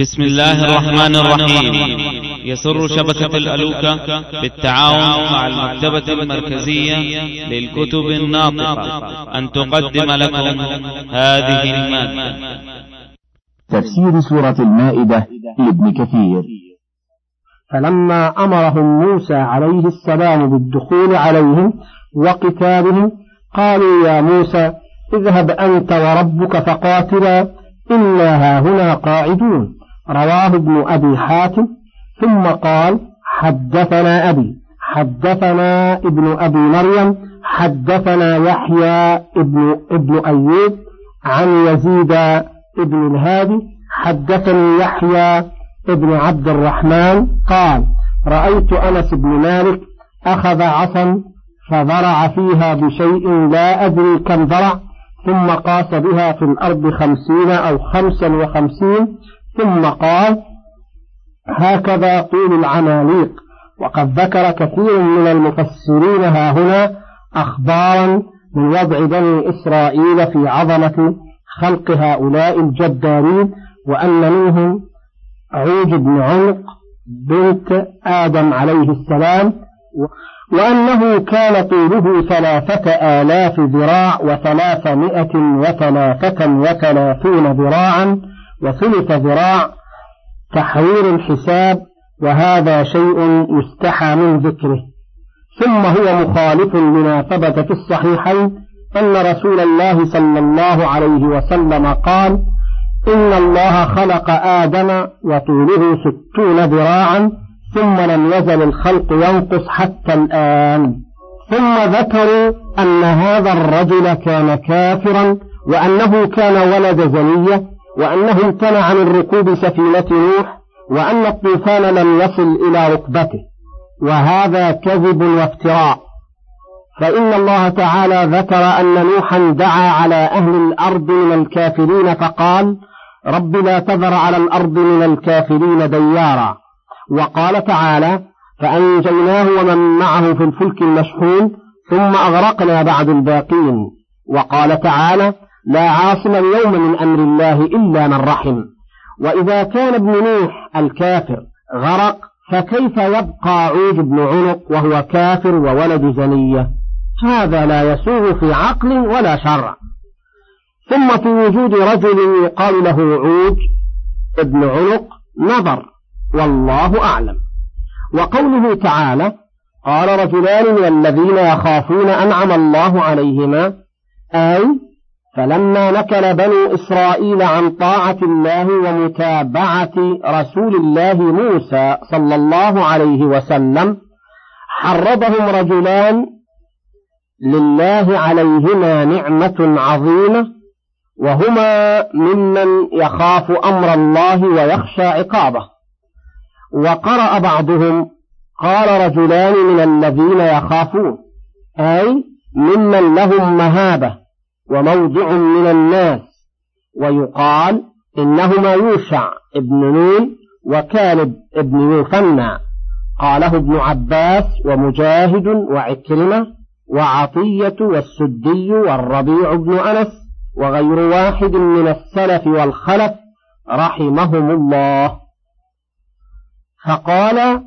بسم الله الرحمن الرحيم. يسر شبكة الألوكة بالتعاون مع المكتبة المركزية للكتب الناطقة. أن تقدم لكم هذه المادة. تفسير سورة المائدة لابن كثير. فلما أمرهم موسى عليه السلام بالدخول عليهم وقتالهم قالوا يا موسى اذهب أنت وربك فقاتلا إنا هاهنا قاعدون. رواه ابن أبي حاتم ثم قال حدثنا أبي حدثنا ابن أبي مريم حدثنا يحيى ابن, ابن أيوب عن يزيد ابن الهادي حدثني يحيى ابن عبد الرحمن قال رأيت أنس بن مالك أخذ عصا فضرع فيها بشيء لا أدري كم ضرع ثم قاس بها في الأرض خمسين أو خمسا وخمسين ثم قال هكذا طول العماليق وقد ذكر كثير من المفسرين ها هنا أخبارا من وضع بني إسرائيل في عظمة خلق هؤلاء الجبارين وأن منهم عوج بن عنق بنت آدم عليه السلام وأنه كان طوله ثلاثة آلاف ذراع وثلاثمائة وثلاثة وثلاثون ذراعا وثلث ذراع تحوير الحساب وهذا شيء يستحى من ذكره. ثم هو مخالف لما ثبت في الصحيحين أن رسول الله صلى الله عليه وسلم قال إن الله خلق آدم وطوله ستون ذراعا ثم لم يزل الخلق ينقص حتى الآن. ثم ذكروا أن هذا الرجل كان كافرا وأنه كان ولد زنية وأنه امتنع عن الركوب سفينة نوح وأن الطوفان لم يصل إلى ركبته. وهذا كذب وافتراء. فإن الله تعالى ذكر أن نوحا دعا على أهل الأرض من الكافرين فقال رب لا تذر على الأرض من الكافرين ديارا. وقال تعالى فأنجيناه ومن معه في الفلك المشحون ثم أغرقنا بعد الباقين. وقال تعالى لا عاصم اليوم من أمر الله إلا من رحم. وإذا كان ابن نوح الكافر غرق فكيف يبقى عوج بن عنق وهو كافر وولد زنية هذا لا يسوغ في عقل ولا شرع. ثم في وجود رجل يقال له عوج ابن عنق نظر والله أعلم. وقوله تعالى قال رجلان من الذين يخافون أنعم الله عليهما أي فلما نكل بنو إسرائيل عن طاعة الله ومتابعة رسول الله موسى صلى الله عليه وسلم حرضهم رجلان لله عليهما نعمة عظيمة وهما ممن يخاف أمر الله ويخشى عقابه. وقرأ بعضهم قال رجلان من الذين يخافون أي ممن لهم مهابة. وموضع من الناس ويقال إنهما يوشع ابن نون وكالب ابن يوفنى قاله ابن عباس ومجاهد وعكرمة وعطية والسدي والربيع بن أنس وغير واحد من السلف والخلف رحمهم الله. فقال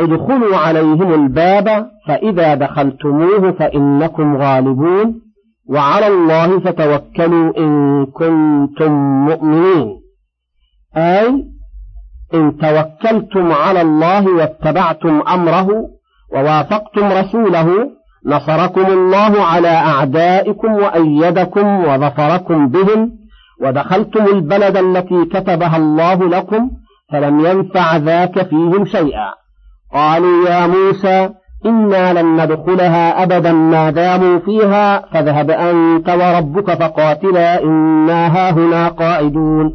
ادخلوا عليهم الباب فإذا دخلتموه فإنكم غالبون. وعلى الله فتوكلوا إن كنتم مؤمنين. أي إن توكلتم على الله واتبعتم أمره ووافقتم رسوله نصركم الله على أعدائكم وأيدكم وظفركم بهم ودخلتم البلد التي كتبها الله لكم فلم ينفع ذاك فيهم شيئا. قالوا يا موسى إنا لن ندخلها أبدا ما داموا فيها فاذهب أنت وربك فقاتلا إنا هاهنا قائدون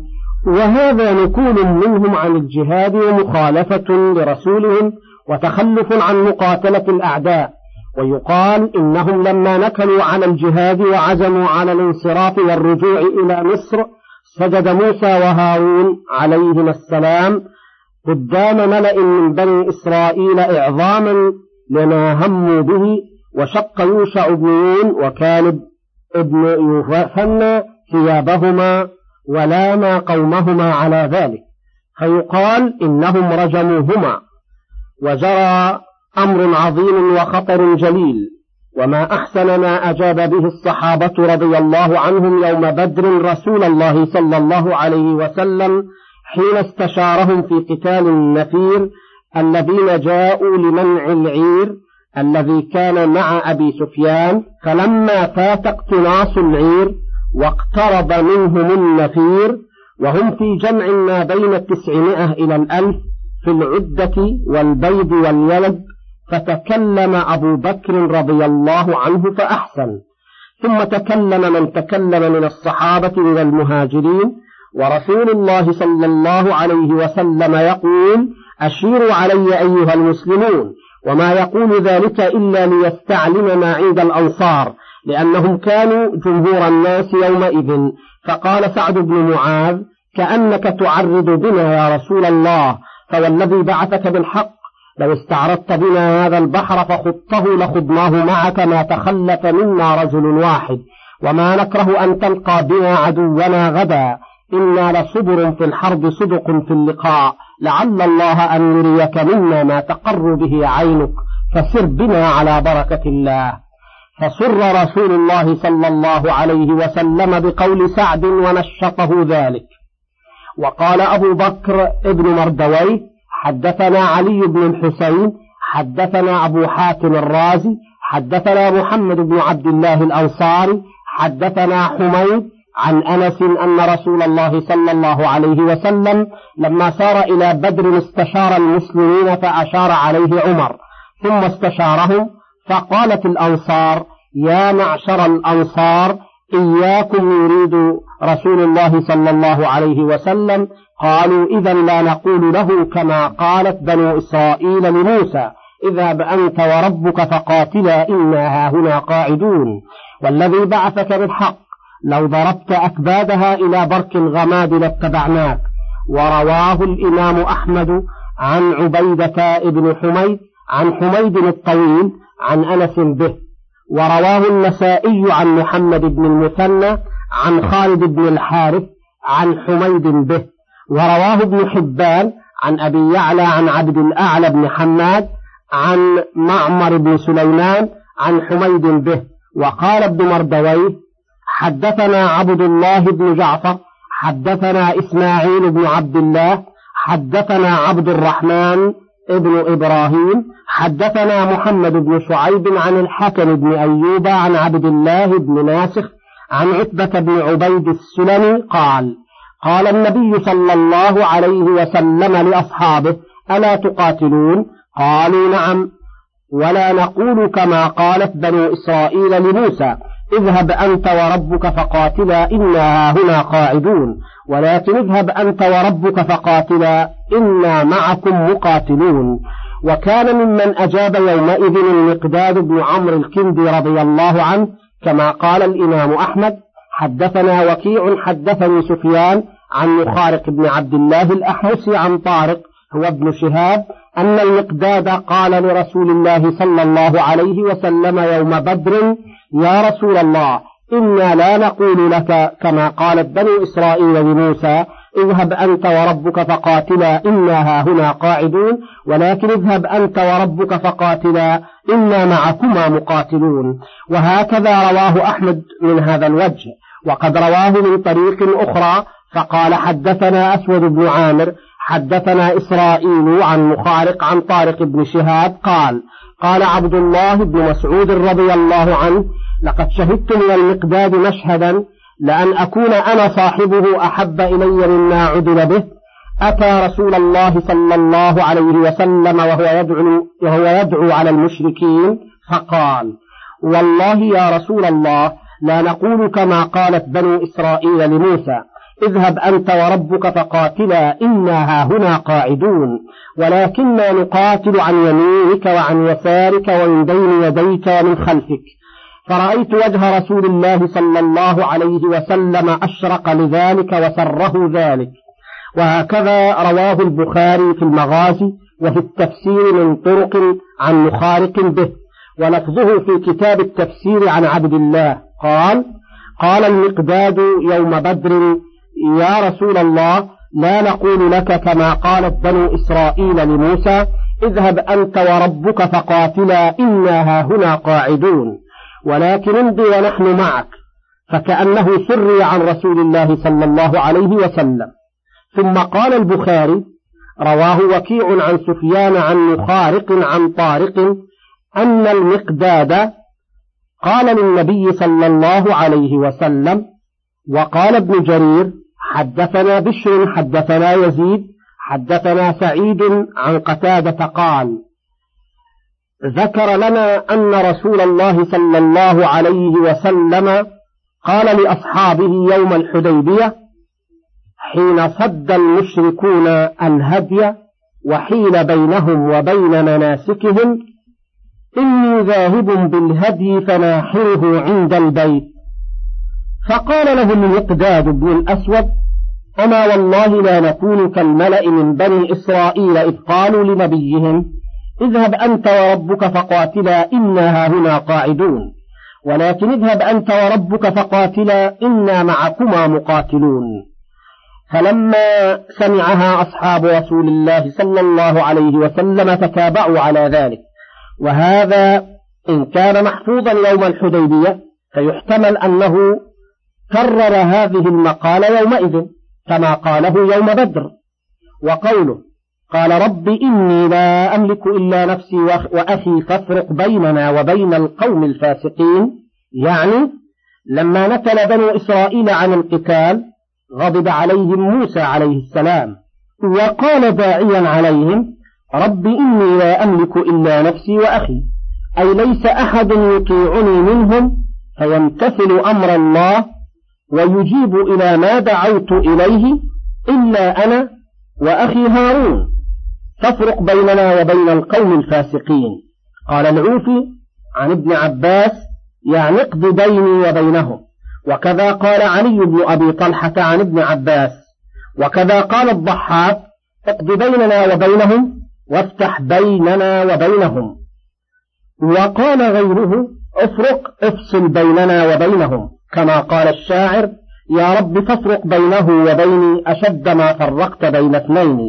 وهذا نكول منهم عن الجهاد ومخالفة لرسولهم وتخلف عن مقاتلة الأعداء ويقال إنهم لما نكلوا عن الجهاد وعزموا على الانصراف والرجوع إلى مصر سجد موسى وهارون عليهما السلام قدام ملأ من بني إسرائيل إعظاما لما هموا به وشق يوشع بن نون وكالب ابن يوفن ثيابهما ولام قومهما على ذلك فيقال إنهم رجموهما وجرى أمر عظيم وخطر جليل وما أحسن ما أجاب به الصحابة رضي الله عنهم يوم بدر رسول الله صلى الله عليه وسلم حين استشارهم في قتال النفير الذين جاءوا لمنع العير الذي كان مع أبي سفيان فلما فات اقتناص العير واقترب منهم النفير وهم في جمع ما بين التسعمائة إلى الألف في العدة والبيض والولد فتكلم أبو بكر رضي الله عنه فأحسن. ثم تكلم من تكلم من الصحابة من المهاجرين ورسول الله صلى الله عليه وسلم يقول أشيروا علي أيها المسلمون وما يقول ذلك إلا ليستعلم ما عند الأنصار لأنهم كانوا جمهور الناس يومئذ. فقال سعد بن معاذ كأنك تعرض بنا يا رسول الله فوالذي بعثك بالحق لو استعرضت بنا هذا البحر فخضته لخضناه معك ما تخلف منا رجل واحد وما نكره أن تلقى بنا عدونا غدا. إنا لصبر في الحرب صدق في اللقاء. لعل الله أن يريك منا ما تقر به عينك. فسر بنا على بركة الله. فسر رسول الله صلى الله عليه وسلم بقول سعد ونشطه ذلك. وقال أبو بكر ابن مردوي حدثنا علي بن الحسين حدثنا أبو حاتم الرازي حدثنا محمد بن عبد الله الأنصاري حدثنا حميد عن أنس أن رسول الله صلى الله عليه وسلم لما سار إلى بدر استشار المسلمين فأشار عليه عمر ثم استشارهم فقالت الأنصار يا معشر الأنصار إياكم يريد رسول الله صلى الله عليه وسلم قالوا إذا لا نقول له كما قالت بنو إسرائيل لموسى اذهب أنت وربك فقاتلا إنا هاهنا قاعدون والذي بعثك بالحق لو ضربت أكبادها إلى برك الغماد لاتبعناك ورواه الإمام أحمد عن عبيدة بن حميد عن حميد الطويل عن أنس به. ورواه النسائي عن محمد بن المثنى عن خالد بن الحارث عن حميد به. ورواه ابن حبان عن أبي يعلى عن عبد الأعلى بن حماد عن معمر بن سليمان عن حميد به. وقال ابن مردويه حدثنا عبد الله بن جعفر حدثنا إسماعيل بن عبد الله حدثنا عبد الرحمن ابن إبراهيم حدثنا محمد بن شعيب عن الحكم بن أيوب عن عبد الله بن ناسخ عن عتبة بن عبيد السلمي قال قال النبي صلى الله عليه وسلم لأصحابه ألا تقاتلون؟ قالوا نعم ولا نقول كما قالت بنو إسرائيل لموسى. اذهب أنت وربك فقاتلا إنا هنا قاعدون. ولكن اذهب أنت وربك فقاتلا إنا معكم مقاتلون. وكان ممن أجاب يومئذ المقداد بن عمرو الكندي رضي الله عنه كما قال الإمام أحمد حدثنا وكيع حدثني سفيان عن مخارق بن عبد الله الأحمسي عن طارق هو ابن شهاب أن المقداد قال لرسول الله صلى الله عليه وسلم يوم بدر يا رسول الله إنا لا نقول لك كما قالت بنو إسرائيل لموسى اذهب أنت وربك فقاتلا إنا هاهنا قاعدون ولكن اذهب أنت وربك فقاتلا إنا معكما مقاتلون. وهكذا رواه أحمد من هذا الوجه. وقد رواه من طريق أخرى فقال حدثنا أسود بن عامر حدثنا إسرائيل عن مخارق عن طارق بن شهاب قال قال عبد الله بن مسعود رضي الله عنه لقد شهدت من المقداد مشهدا لأن أكون أنا صاحبه أحب إلي مما عدل به أتى رسول الله صلى الله عليه وسلم وهو يدعو, وهو يدعو على المشركين فقال والله يا رسول الله لا نقول كما قالت بنو إسرائيل لموسى اذهب أنت وربك فقاتلا إنا هنا قاعدون. ولكننا نقاتل عن يمينك وعن يسارك ومن بين يديك ومن خلفك. فرأيت وجه رسول الله صلى الله عليه وسلم أشرق لذلك وسره ذلك. وهكذا رواه البخاري في المغازي وفي التفسير من طرق عن مخارق به. ولفظه في كتاب التفسير عن عبد الله. قال قال المقداد يوم بدر يا رسول الله لا نقول لك كما قالت بنو إسرائيل لموسى اذهب أنت وربك فقاتلا إنا هاهنا قاعدون. ولكن امضي ونحن معك. فكأنه سري عن رسول الله صلى الله عليه وسلم. ثم قال البخاري رواه وكيع عن سفيان عن مخارق عن طارق أن المقداد قال للنبي صلى الله عليه وسلم وقال ابن جرير حدثنا بشر حدثنا يزيد حدثنا سعيد عن قتادة قال ذكر لنا أن رسول الله صلى الله عليه وسلم قال لأصحابه يوم الحديبية حين صد المشركون الهدي وحيل بينهم وبين مناسكهم إني ذاهب بالهدي فناحره عند البيت. فقال له المقداد بن الأسود أما والله لا نكون كالملأ من بني إسرائيل إذ قالوا لنبيهم اذهب أنت وربك فقاتلا إنا هنا قاعدون. ولكن اذهب أنت وربك فقاتلا إنا معكما مقاتلون. فلما سمعها أصحاب رسول الله صلى الله عليه وسلم تتابعوا على ذلك. وهذا إن كان محفوظا يوم الحديبية فيحتمل أنه كرر هذه المقالة يومئذ. كما قاله يوم بدر. وقوله قال رب إني لا أملك إلا نفسي وأخي فافرق بيننا وبين القوم الفاسقين. يعني لما نكل بنو إسرائيل عن القتال غضب عليهم موسى عليه السلام. وقال داعيا عليهم رب إني لا أملك إلا نفسي وأخي. أي ليس أحد يطيعني منهم فيمتثل أمر الله ويجيب إلى ما دعوت إليه إلا أنا وأخي هارون. تفرق بيننا وبين القوم الفاسقين. قال العوفي عن ابن عباس يعني اقض بيني وبينهم. وكذا قال علي بن أبي طلحة عن ابن عباس. وكذا قال الضحاك اقض بيننا وبينهم وافتح بيننا وبينهم. وقال غيره افرق افصل بيننا وبينهم. كما قال الشاعر يا رب فافرق بينه وبيني أشد ما فرقت بين اثنين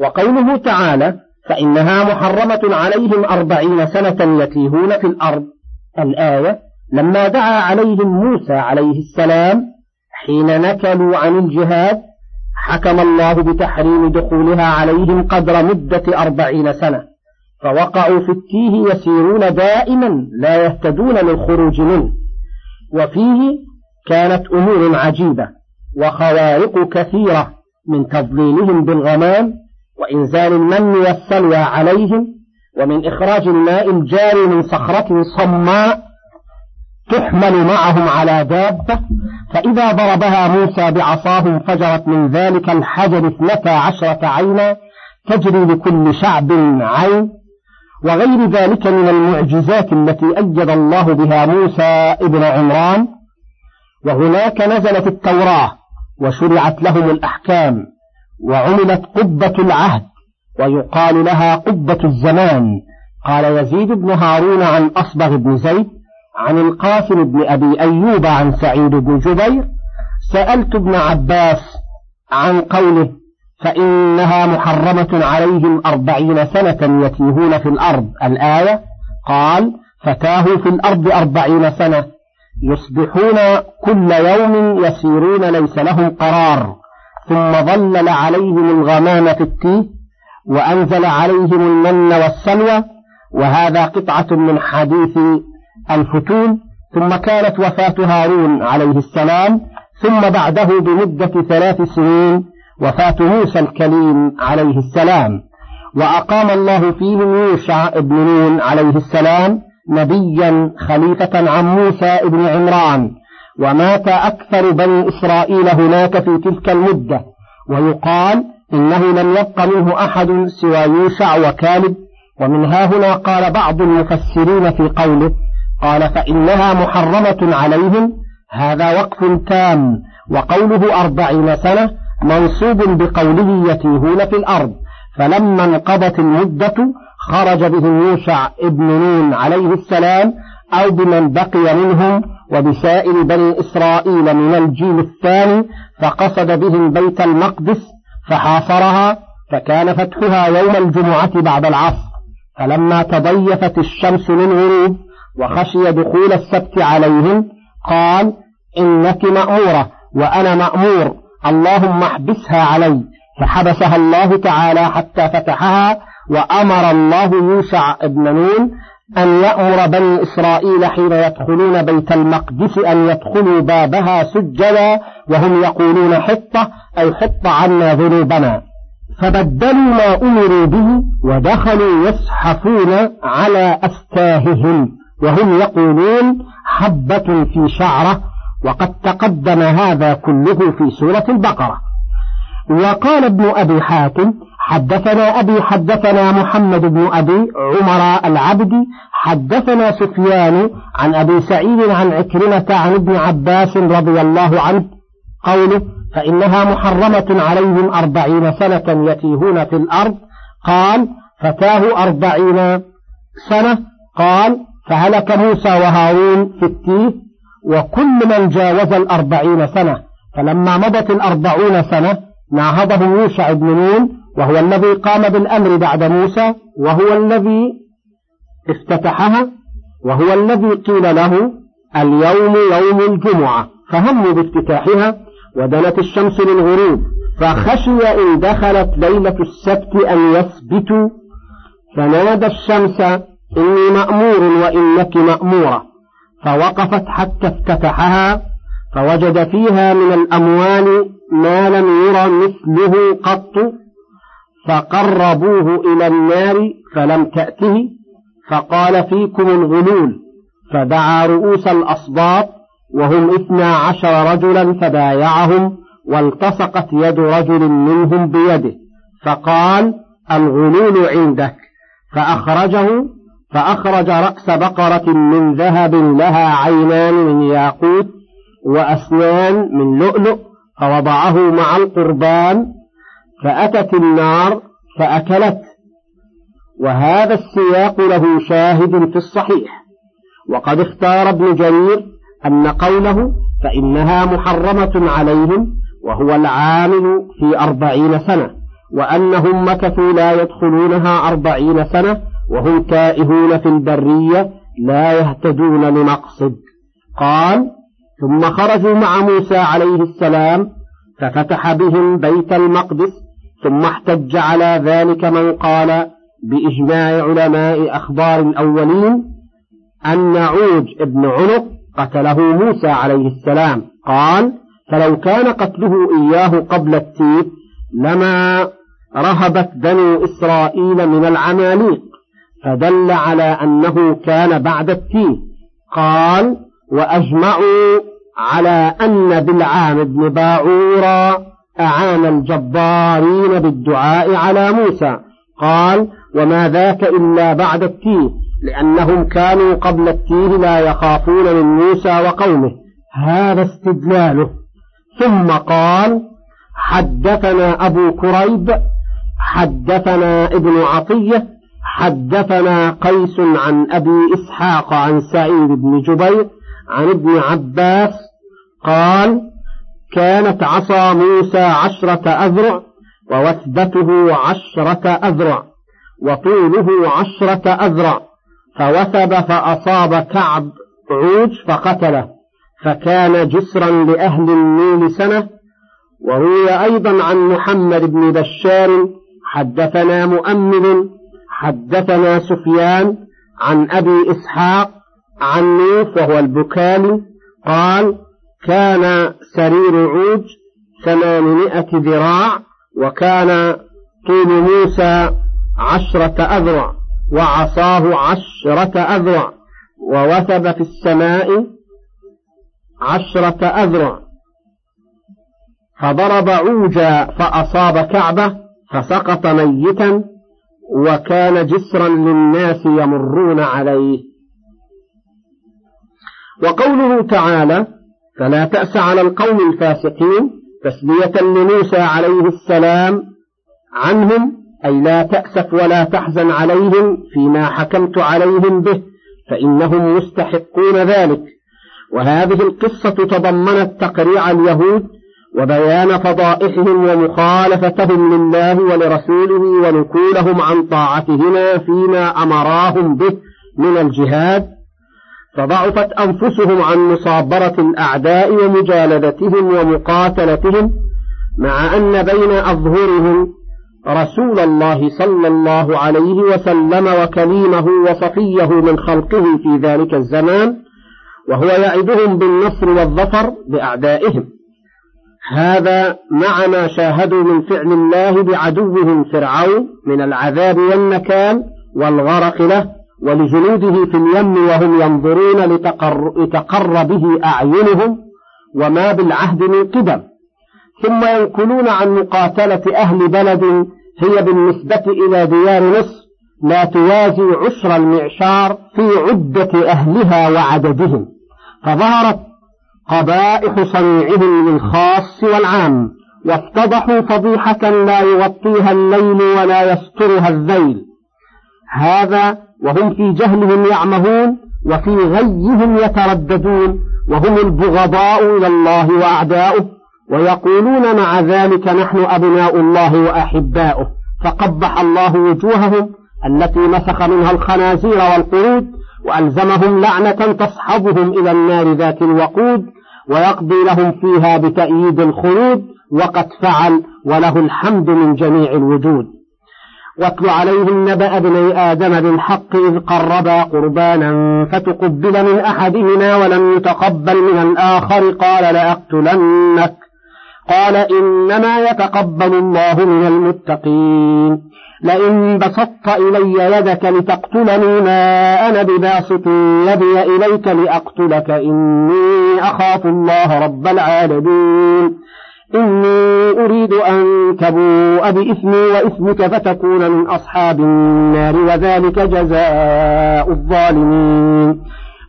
وقوله تعالى فإنها محرمة عليهم أربعين سنة يتيهون في الأرض الآية لما دعا عليهم موسى عليه السلام حين نكلوا عن الجهاد حكم الله بتحريم دخولها عليهم قدر مدة أربعين سنة فوقعوا في التيه يسيرون دائما لا يهتدون للخروج منه وفيه كانت أمور عجيبة وخوارق كثيرة من تضليلهم بالغمام وإنزال المن والسلوى عليهم ومن إخراج الماء الجاري من صخرة صماء تحمل معهم على دابة فإذا ضربها موسى بعصاه انفجرت من ذلك الحجر اثنتا عشرة عينا تجري لكل شعب عين وغير ذلك من المعجزات التي أيد الله بها موسى ابن عمران وهناك نزلت التوراة وشرعت لهم الأحكام وعملت قبة العهد ويقال لها قبة الزمان. قال يزيد بن هارون عن أصبغ بن زيد عن القاسم بن أبي أيوب عن سعيد بن جبير سألت ابن عباس عن قوله فإنها محرمة عليهم أربعين سنة يتيهون في الأرض. الآية قال فتاهوا في الأرض أربعين سنة يصبحون كل يوم يسيرون ليس لهم قرار. ثم ظلل عليهم الغمام في التيه وأنزل عليهم المن والسلوى وهذا قطعة من حديث الفتون. ثم كانت وفاة هارون عليه السلام. ثم بعده بمدة ثلاث سنين وفاة موسى الكليم عليه السلام. وأقام الله فيهم يوشع ابن نون عليه السلام نبيا خليفة عن موسى ابن عمران. ومات أكثر بني إسرائيل هناك في تلك المدة. ويقال إنه لم يبق منه أحد سوى يوشع وكالب. ومن ها هنا قال بعض المفسرين في قوله قال فإنها محرمة عليهم هذا وقف تام وقوله أربعين سنة منصوب بقوله يتيهون في الأرض فلما انقضت المدة خرج بهم يوشع ابن نون عليه السلام أو بمن بقي منهم وبسائر بني إسرائيل من الجيل الثاني فقصد بهم بيت المقدس فحاصرها فكان فتحها يوم الجمعة بعد العصر. فلما تضيفت الشمس للغروب وخشي دخول السبت عليهم قال إنك مأمورة وأنا مأمور. اللهم احبسها علي. فحبسها الله تعالى حتى فتحها وأمر الله يوشع ابن نون أن يأمر بني إسرائيل حين يدخلون بيت المقدس أن يدخلوا بابها سجدا وهم يقولون حطة أي حط عنا ذنوبنا. فبدلوا ما أمروا به ودخلوا يزحفون على أستاههم وهم يقولون حبة في شعرة وقد تقدم هذا كله في سورة البقرة. وقال ابن أبي حاتم حدثنا أبي حدثنا محمد بن أبي عمر العبدي حدثنا سفيان عن أبي سعيد عن عكرمة عن ابن عباس رضي الله عنه قوله فإنها محرمة عليهم أربعين سنة يتيهون في الأرض. قال فتاه أربعين سنة. قال فهلك موسى وهارون في التيه. وكل من جاوز الأربعين سنة. فلما مضت الأربعون سنة ناهضهم يوشع بن نون وهو الذي قام بالأمر بعد موسى وهو الذي افتتحها وهو الذي قيل له اليوم يوم الجمعة. فهموا بافتتاحها ودنت الشمس للغروب. فخشي إن دخلت ليلة السبت أن يثبتوا فنادى الشمس إني مأمور وإنك مأمورة. فوقفت حتى افتتحها فوجد فيها من الأموال ما لم ير مثله قط فقربوه إلى النار فلم تأته فقال فيكم الغلول فدعا رؤوس الأصباط وهم اثنا عشر رجلا فبايعهم والتصقت يد رجل منهم بيده فقال الغلول عندك فأخرجه فأخرج رأس بقرة من ذهب لها عينان من ياقوت وأسنان من لؤلؤ فوضعه مع القربان فأتت النار فأكلت. وهذا السياق له شاهد في الصحيح. وقد اختار ابن جرير أن قوله فإنها محرمة عليهم وهو العامل في أربعين سنة وأنهم مكثوا لا يدخلونها أربعين سنة وهم تائهون في البرية لا يهتدون لمقصد قال ثم خرجوا مع موسى عليه السلام ففتح بهم بيت المقدس ثم احتج على ذلك من قال بإجماع علماء أخبار الأولين أن عوج ابن عنق قتله موسى عليه السلام. قال فلو كان قتله إياه قبل التيب لما رهبت بنو إسرائيل من العماليق. فدل على أنه كان بعد التيه قال وأجمعوا على أن بالعام بن باعورا أعان الجبارين بالدعاء على موسى. قال وما ذاك إلا بعد التيه لأنهم كانوا قبل التيه لا يخافون من موسى وقومه. هذا استدلاله. ثم قال حدثنا أبو كريب حدثنا ابن عطية حدثنا قيس عن أبي إسحاق عن سعيد بن جبير عن ابن عباس قال كانت عصا موسى عشرة أذرع ووثبته عشرة أذرع وطوله عشرة أذرع فوثب فأصاب كعب عوج فقتله فكان جسرا لأهل النيل سنة. وروي أيضا عن محمد بن بشار حدثنا مؤمل حدثنا سفيان عن أبي إسحاق عن نوف وهو البكالي قال كان سرير عوج ثمانمائة ذراع وكان طول موسى عشرة أذرع وعصاه عشرة أذرع ووثب في السماء عشرة أذرع. فضرب عوجا فأصاب كعبة فسقط ميتا وكان جسرا للناس يمرون عليه. وقوله تعالى فلا تأس على القوم الفاسقين تسلية لموسى عليه السلام عنهم أي لا تأسف ولا تحزن عليهم فيما حكمت عليهم به فإنهم مستحقون ذلك. وهذه القصة تضمنت تقريع اليهود وبيان فضائحهم ومخالفتهم لله ولرسوله ونكولهم عن طاعتهما فيما أمراهم به من الجهاد فضعفت أنفسهم عن مصابرة الأعداء ومجالدتهم ومقاتلتهم مع أن بين أظهرهم رسول الله صلى الله عليه وسلم وكليمه وصفيه من خلقه في ذلك الزمان وهو يعدهم بالنصر والظفر بأعدائهم. هذا مع ما شاهدوا من فعل الله بعدوهم فرعون من العذاب والنكال والغرق له ولجنوده في اليم وهم ينظرون لتقر, لتقر به أعينهم وما بالعهد من قدم ثم ينقلون عن مقاتلة أهل بلد هي بالنسبة إلى ديار مصر لا توازي عشر المعشار في عدة أهلها وعددهم. فظهرت قبائح صنيعهم للخاص والعام. وافتضحوا فضيحة لا يغطيها الليل ولا يسترها الذيل. هذا وهم في جهلهم يعمهون وفي غيهم يترددون وهم البغضاء إلى الله وأعداؤه ويقولون مع ذلك نحن أبناء الله وأحباؤه. فقبح الله وجوههم التي مسخ منها الخنازير والقرود وألزمهم لعنة تصحبهم إلى النار ذات الوقود ويقضي لهم فيها بتأييد الخلود وقد فعل وله الحمد من جميع الوجود. واتل عليهم نبأ ابني آدم بالحق إذ قربا قربانا فتقبل من أحدهما ولم يتقبل من الآخر قال لأقتلنك. قال إنما يتقبل الله من المتقين. لئن بسطت إلي يدك لتقتلني ما أنا بباسط يدي إليك لأقتلك. إني أخاف الله رب العالمين. إني أريد أن تبوء بإثمي وإثمك فتكون من أصحاب النار وذلك جزاء الظالمين.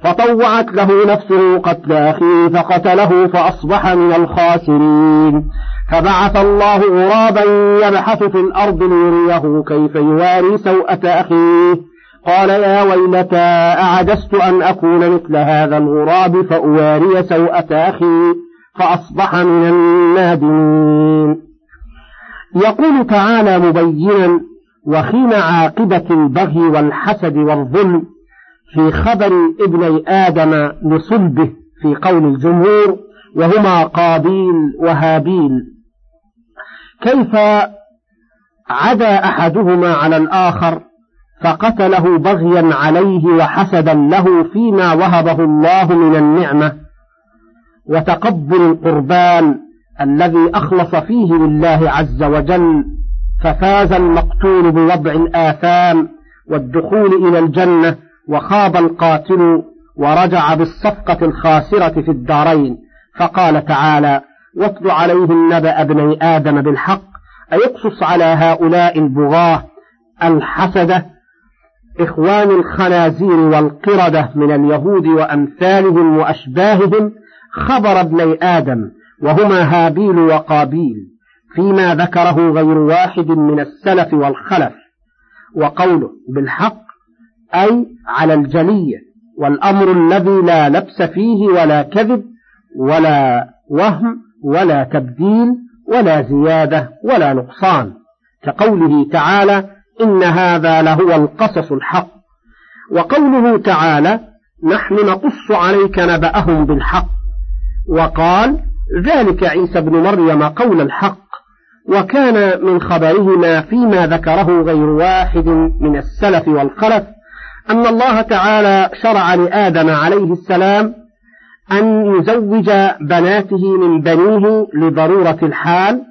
فطوعت له نفسه قتل أخيه فقتله فأصبح من الخاسرين. فبعث الله غرابا يبحث في الأرض ليريه كيف يواري سوءة أخيه. قال يا ويلتى أعجزت أن أكون مثل هذا الغراب فأواري سوءة أخي فأصبح من النادمين. يقول تعالى مبينا وخين عاقبة البغي والحسد والظلم في خبر ابني آدم لصلبه في قول الجمهور وهما قابيل وهابيل. كيف عدا أحدهما على الآخر فقتله بغيا عليه وحسدا له فيما وهبه الله من النعمة وتقبل القربان الذي أخلص فيه لله عز وجل ففاز المقتول بوضع الآثام والدخول إلى الجنة وخاب القاتل ورجع بالصفقة الخاسرة في الدارين فقال تعالى واتل عليهم نبأ ابني آدم بالحق أيقصص على هؤلاء البغاة الحسدة إخوان الخنازير والقردة من اليهود وأمثالهم وأشباههم خبر ابني آدم وهما هابيل وقابيل فيما ذكره غير واحد من السلف والخلف وقوله بالحق أي على الجلية والأمر الذي لا لبس فيه ولا كذب ولا وهم ولا تبديل ولا زيادة ولا نقصان. كقوله تعالى إن هذا لهو القصص الحق. وقوله تعالى نحن نقص عليك نبأهم بالحق. وقال ذلك عيسى بن مريم قول الحق. وكان من خبرهما فيما ذكره غير واحد من السلف والخلف. أن الله تعالى شرع لآدم عليه السلام أن يزوج بناته من بنيه لضرورة الحال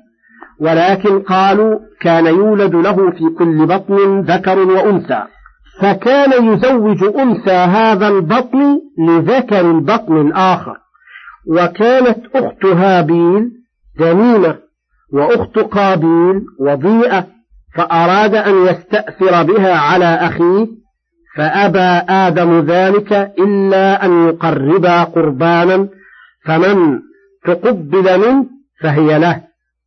ولكن قالوا كان يولد له في كل بطن ذكر وأنثى. فكان يزوج أنثى هذا البطن لذكر البطن الآخر وكانت أخت هابيل دميمة وأخت قابيل وضيئة فأراد أن يستأثر بها على أخيه فأبى آدم ذلك إلا أن يقربا قربانا فمن تقبل منه فهي له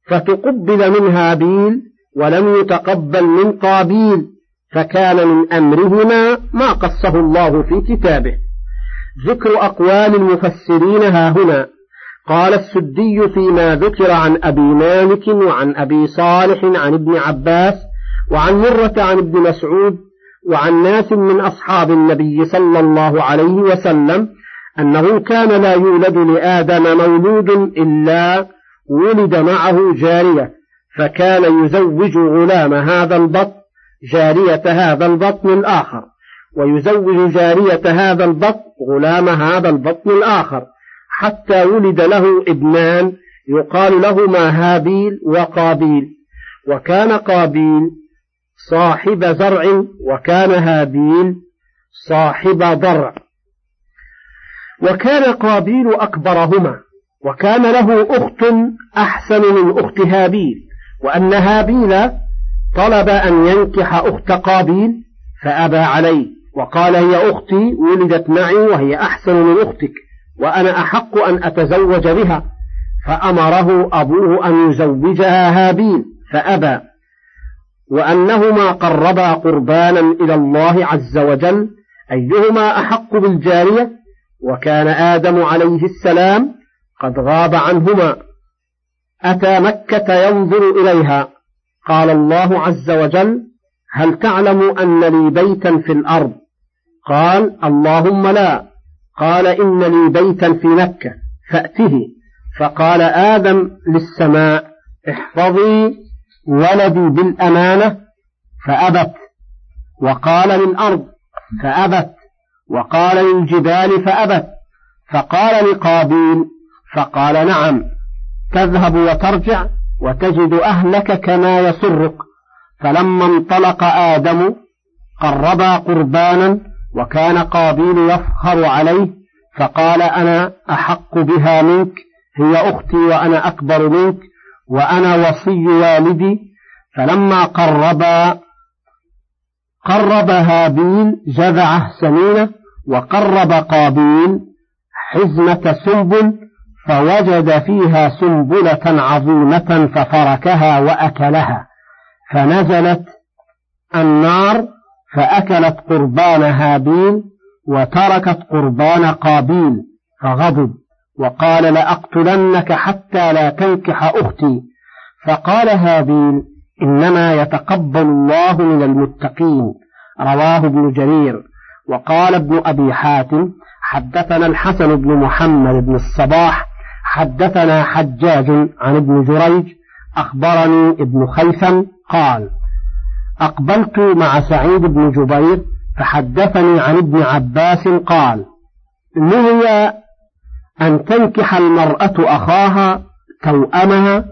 فتقبل من هابيل ولم يتقبل من قابيل فكان من أمرهما ما قصه الله في كتابه. ذكر أقوال المفسرين ها هنا. قال السدي فيما ذكر عن أبي مالك وعن أبي صالح عن ابن عباس وعن مرة عن ابن مسعود وعن ناس من أصحاب النبي صلى الله عليه وسلم أنه كان لا يولد لآدم مولود إلا ولد معه جارية فكان يزوج غلام هذا البطن جارية هذا البطن الآخر ويزوج جارية هذا البطن غلام هذا البطن الآخر حتى ولد له ابنان يقال لهما هابيل وقابيل وكان قابيل صاحب زرع وكان هابيل صاحب ضرع. وكان قابيل أكبرهما وكان له أخت أحسن من أخت هابيل وأن هابيل طلب أن ينكح أخت قابيل فأبى عليه وقال هي أختي ولدت معي وهي أحسن من أختك وأنا أحق أن أتزوج بها فأمره أبوه أن يزوجها هابيل فأبى. وأنهما قربا قربانا إلى الله عز وجل أيهما أحق بالجارية؟ وكان آدم عليه السلام قد غاب عنهما. أتى مكة ينظر إليها. قال الله عز وجل هل تعلم أن لي بيتا في الأرض؟ قال اللهم لا. قال إن لي بيتا في مكة فأته. فقال آدم للسماء احفظي ولدي بالأمانة فأبت وقال للأرض فأبت وقال للجبال فأبت فقال لقابيل فقال نعم تذهب وترجع وتجد أهلك كما يسرك. فلما انطلق آدم قربا قربانا وكان قابيل يفخر عليه فقال أنا أحق بها منك هي أختي وأنا أكبر منك وأنا وصي والدي فلما قربا قرب هابيل جذعه سمينة وقرب قابيل حزمة سنبل فوجد فيها سنبلة عظيمة ففركها وأكلها. فنزلت النار فأكلت قربان هابيل وتركت قربان قابيل فغضب. وقال لأقتلنك حتى لا تنكح أختي. فقال هابيل إنما يتقبل الله من المتقين. رواه ابن جرير. وقال ابن أبي حاتم حدثنا الحسن بن محمد بن الصباح حدثنا حجاج عن ابن جريج أخبرني ابن خيثم قال أقبلت مع سعيد بن جبير فحدثني عن ابن عباس قال نهي أن تنكح المرأة أخاها توأمها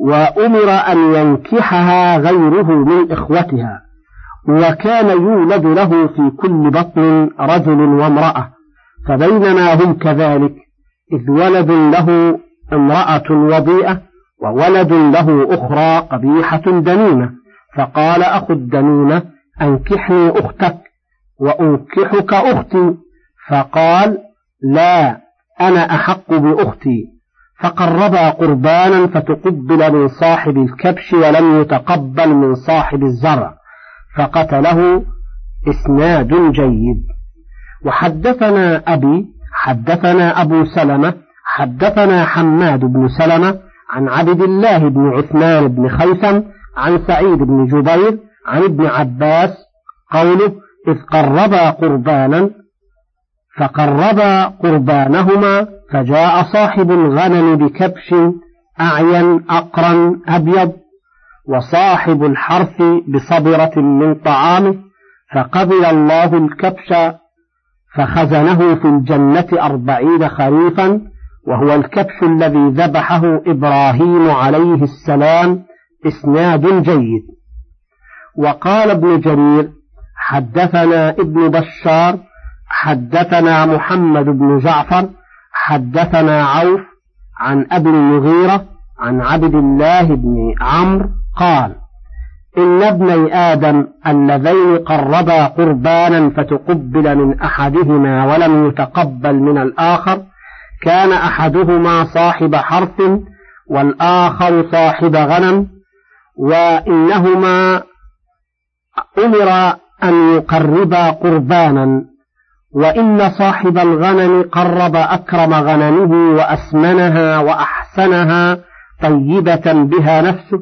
وأمر أن ينكحها غيره من إخوتها وكان يولد له في كل بطن رجل وامرأة فبينما هم كذلك إذ ولد له امرأة وضيئة وولد له أخرى قبيحة دنينة فقال أخو الدنينة أنكحني أختك وأنكحك أختي فقال لا. أنا أحق بأختي فقربا قربانا فتقبل من صاحب الكبش ولم يتقبل من صاحب الزرع فقتله إسناد جيد. وحدثنا أبي حدثنا أبو سلمة حدثنا حماد بن سلمة عن عبد الله بن عثمان بن خيثم عن سعيد بن جبير عن ابن عباس قوله إذ قربا قربانا فقربا قربانهما فجاء صاحب الغنم بكبش أعين أقرا أبيض وصاحب الحرث بصبرة من طعامه فقبل الله الكبش فخزنه في الجنة أربعين خريفا وهو الكبش الذي ذبحه إبراهيم عليه السلام إسناد جيد. وقال ابن جرير حدثنا ابن بشار حدثنا محمد بن جعفر حدثنا عوف عن أبي المغيرة عن عبد الله بن عمرو قال إن ابني آدم اللذين قربا قربانا فتقبل من أحدهما ولم يتقبل من الآخر كان أحدهما صاحب حرث والآخر صاحب غنم وإنهما أمر أن يقربا قربانا. وإن صاحب الغنم قرب أكرم غنمه وأسمنها وأحسنها طيبة بها نفسه.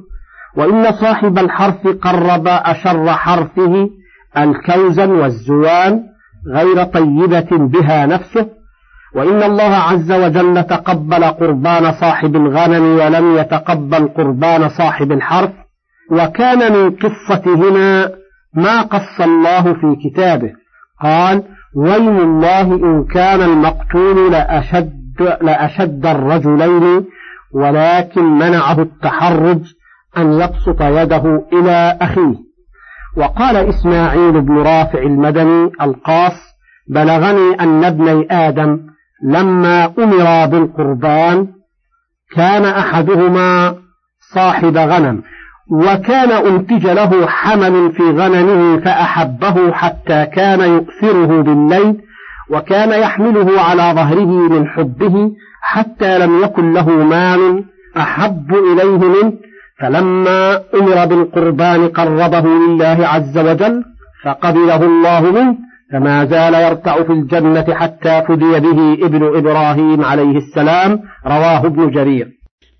وإن صاحب الحرث قرب أشر حرثه الكوزا والزوان غير طيبة بها نفسه. وإن الله عز وجل تقبل قربان صاحب الغنم ولم يتقبل قربان صاحب الحرث. وكان من قصتهما ما قص الله في كتابه. قال ويم الله إن كان المقتول لأشد, لأشد الرجلين ولكن منعه التحرج أن يبسط يده إلى أخيه. وقال إسماعيل بن رافع المدني القاص بلغني أن ابني آدم لما أمرا بالقربان كان أحدهما صاحب غنم وكان أنتج له حمل في غنمه فأحبه حتى كان يؤثره بالليل وكان يحمله على ظهره من حبه حتى لم يكن له مال أحب إليه منه فلما أمر بالقربان قربه لله عز وجل فقبله الله منه فما زال يرتع في الجنة حتى فدي به ابن إبراهيم عليه السلام رواه ابن جرير.